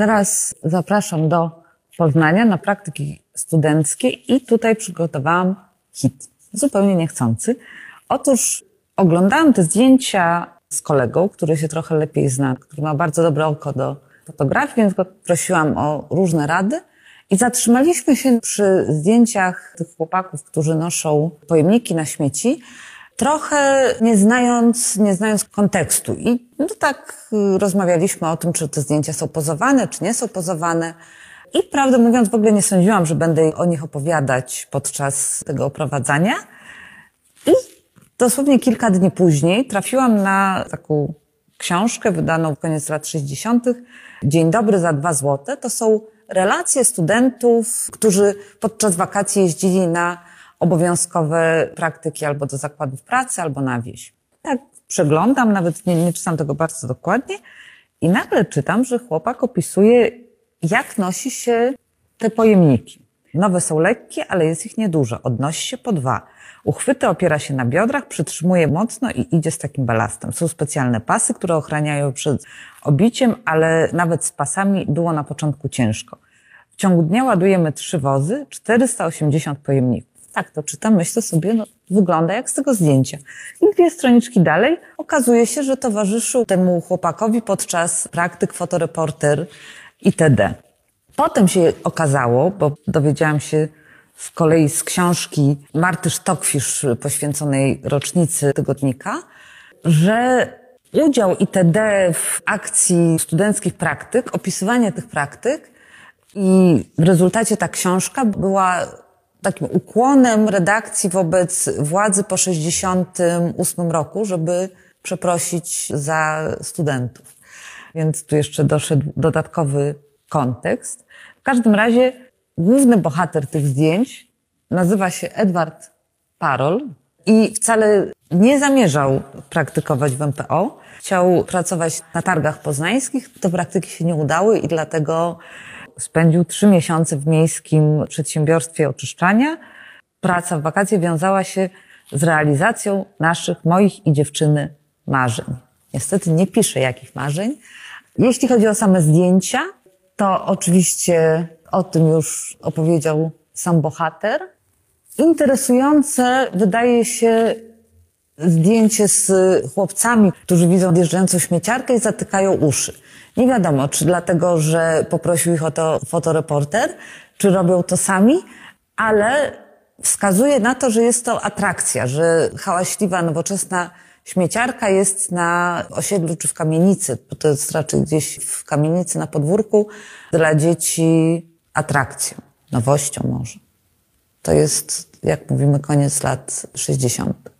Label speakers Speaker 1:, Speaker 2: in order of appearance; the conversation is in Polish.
Speaker 1: Teraz zapraszam do Poznania na praktyki studenckie i tutaj przygotowałam hit, zupełnie niechcący. Otóż oglądałam te zdjęcia z kolegą, który się trochę lepiej zna, który ma bardzo dobre oko do fotografii, więc go prosiłam o różne rady. I zatrzymaliśmy się przy zdjęciach tych chłopaków, którzy noszą pojemniki na śmieci, trochę nie znając, nie znając kontekstu. I no tak y, rozmawialiśmy o tym, czy te zdjęcia są pozowane, czy nie są pozowane. I prawdę mówiąc, w ogóle nie sądziłam, że będę o nich opowiadać podczas tego oprowadzania. I dosłownie kilka dni później trafiłam na taką książkę wydaną w koniec lat 60. Dzień dobry za dwa złote. To są relacje studentów, którzy podczas wakacji jeździli na obowiązkowe praktyki albo do zakładów pracy, albo na wieś. Tak przeglądam, nawet nie, nie czytam tego bardzo dokładnie i nagle czytam, że chłopak opisuje, jak nosi się te pojemniki. Nowe są lekkie, ale jest ich niedużo. Odnosi się po dwa. Uchwyty opiera się na biodrach, przytrzymuje mocno i idzie z takim balastem. Są specjalne pasy, które ochraniają przed obiciem, ale nawet z pasami było na początku ciężko. W ciągu dnia ładujemy trzy wozy, 480 pojemników. Tak to czytam, myślę sobie, no, wygląda jak z tego zdjęcia. I dwie stroniczki dalej okazuje się, że towarzyszył temu chłopakowi podczas praktyk fotoreporter itd. Potem się okazało, bo dowiedziałam się z kolei z książki Marty Sztokfisz poświęconej rocznicy tygodnika, że udział itd. w akcji studenckich praktyk, opisywanie tych praktyk i w rezultacie ta książka była takim ukłonem redakcji wobec władzy po 68 roku, żeby przeprosić za studentów. Więc tu jeszcze doszedł dodatkowy kontekst. W każdym razie główny bohater tych zdjęć nazywa się Edward Parol i wcale nie zamierzał praktykować w MPO. Chciał pracować na targach poznańskich. Te praktyki się nie udały i dlatego spędził trzy miesiące w miejskim przedsiębiorstwie oczyszczania. Praca w wakacje wiązała się z realizacją naszych, moich i dziewczyny marzeń. Niestety nie piszę jakich marzeń. Jeśli chodzi o same zdjęcia, to oczywiście o tym już opowiedział sam bohater. Interesujące wydaje się zdjęcie z chłopcami, którzy widzą odjeżdżającą śmieciarkę i zatykają uszy. Nie wiadomo, czy dlatego, że poprosił ich o to fotoreporter, czy robią to sami, ale wskazuje na to, że jest to atrakcja, że hałaśliwa, nowoczesna śmieciarka jest na osiedlu czy w kamienicy, bo to jest raczej gdzieś w kamienicy na podwórku, dla dzieci atrakcją, nowością może. To jest, jak mówimy, koniec lat 60.